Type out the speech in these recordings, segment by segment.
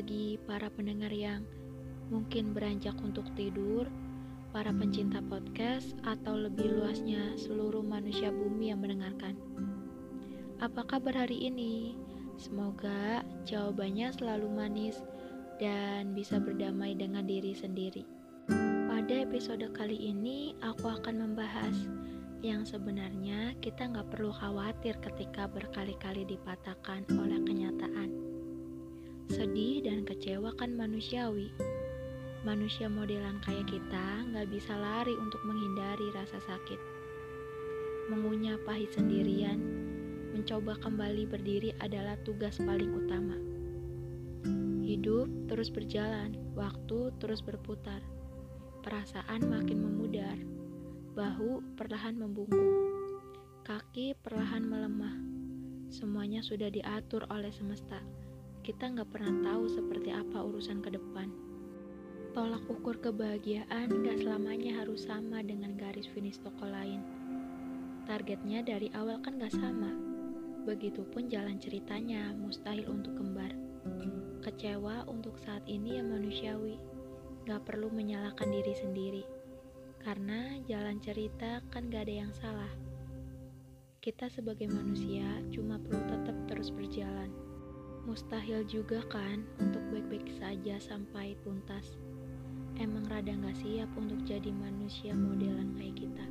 bagi para pendengar yang mungkin beranjak untuk tidur, para pencinta podcast, atau lebih luasnya seluruh manusia bumi yang mendengarkan. Apa kabar hari ini? Semoga jawabannya selalu manis dan bisa berdamai dengan diri sendiri. Pada episode kali ini, aku akan membahas yang sebenarnya kita nggak perlu khawatir ketika berkali-kali dipatahkan oleh kenyataan. Sedih dan kecewa kan manusiawi. Manusia modelan kayak kita nggak bisa lari untuk menghindari rasa sakit. Mengunyah pahit sendirian, mencoba kembali berdiri adalah tugas paling utama. Hidup terus berjalan, waktu terus berputar. Perasaan makin memudar, bahu perlahan membungkuk, kaki perlahan melemah. Semuanya sudah diatur oleh semesta. Kita nggak pernah tahu seperti apa urusan ke depan. Tolak ukur kebahagiaan gak selamanya harus sama dengan garis finish toko lain. Targetnya dari awal kan gak sama. Begitupun jalan ceritanya mustahil untuk kembar. Kecewa untuk saat ini ya manusiawi. Gak perlu menyalahkan diri sendiri. Karena jalan cerita kan gak ada yang salah. Kita sebagai manusia cuma perlu tetap terus berjalan. Mustahil juga kan untuk baik-baik saja sampai tuntas emang rada gak siap untuk jadi manusia modelan kayak kita.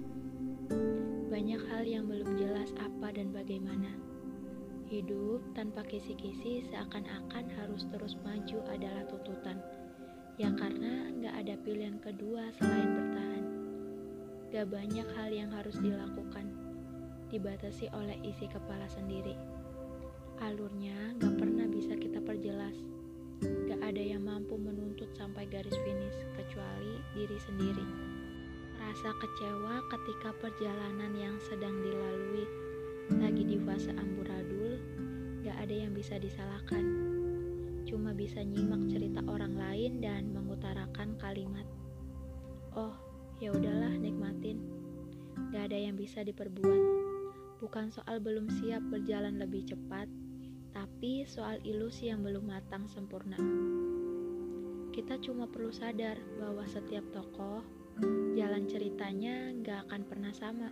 Banyak hal yang belum jelas apa dan bagaimana. Hidup tanpa kisi-kisi seakan-akan harus terus maju adalah tuntutan. Ya karena gak ada pilihan kedua selain bertahan. Gak banyak hal yang harus dilakukan. Dibatasi oleh isi kepala sendiri. Alurnya gak ada yang mampu menuntut sampai garis finish kecuali diri sendiri. Rasa kecewa ketika perjalanan yang sedang dilalui lagi di fase amburadul, gak ada yang bisa disalahkan. Cuma bisa nyimak cerita orang lain dan mengutarakan kalimat. Oh, ya udahlah nikmatin. Gak ada yang bisa diperbuat. Bukan soal belum siap berjalan lebih cepat, tapi soal ilusi yang belum matang sempurna. Kita cuma perlu sadar bahwa setiap tokoh, jalan ceritanya gak akan pernah sama,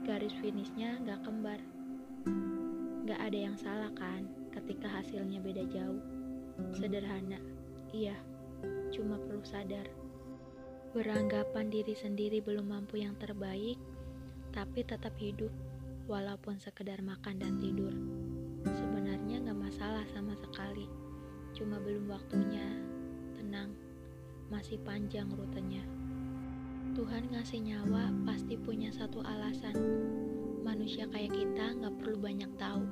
garis finishnya gak kembar. Gak ada yang salah kan ketika hasilnya beda jauh. Sederhana, iya, cuma perlu sadar. Beranggapan diri sendiri belum mampu yang terbaik, tapi tetap hidup, walaupun sekedar makan dan tidur. Sebenarnya gak masalah sama sekali, cuma belum waktunya. Tenang, masih panjang rutenya. Tuhan ngasih nyawa pasti punya satu alasan. Manusia kayak kita gak perlu banyak tahu.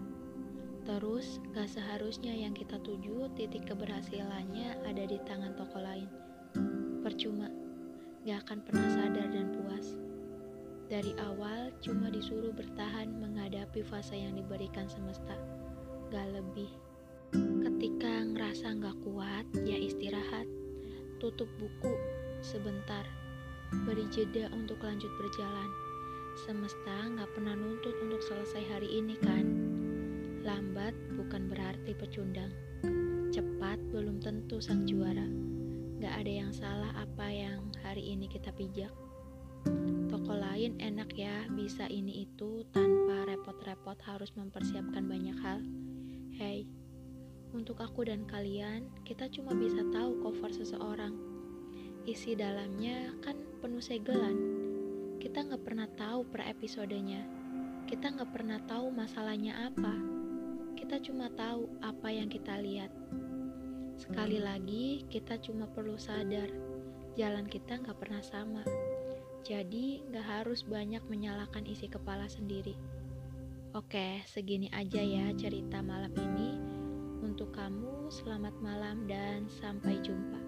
Terus, gak seharusnya yang kita tuju titik keberhasilannya ada di tangan toko lain. Percuma, gak akan pernah sadar dan puas. Dari awal cuma disuruh bertahan menghadapi fase yang diberikan semesta gak lebih. Ketika ngerasa gak kuat, ya istirahat. Tutup buku sebentar. Beri jeda untuk lanjut berjalan. Semesta gak pernah nuntut untuk selesai hari ini kan? Lambat bukan berarti pecundang. Cepat belum tentu sang juara. Gak ada yang salah apa yang hari ini kita pijak. Toko lain enak ya, bisa ini itu tanpa repot-repot harus mempersiapkan banyak hal. Hey, untuk aku dan kalian, kita cuma bisa tahu cover seseorang. Isi dalamnya kan penuh segelan. Kita nggak pernah tahu per episodenya. Kita nggak pernah tahu masalahnya apa. Kita cuma tahu apa yang kita lihat. Sekali lagi, kita cuma perlu sadar, jalan kita nggak pernah sama. Jadi, nggak harus banyak menyalahkan isi kepala sendiri. Oke, segini aja ya cerita malam ini. Selamat malam dan sampai jumpa.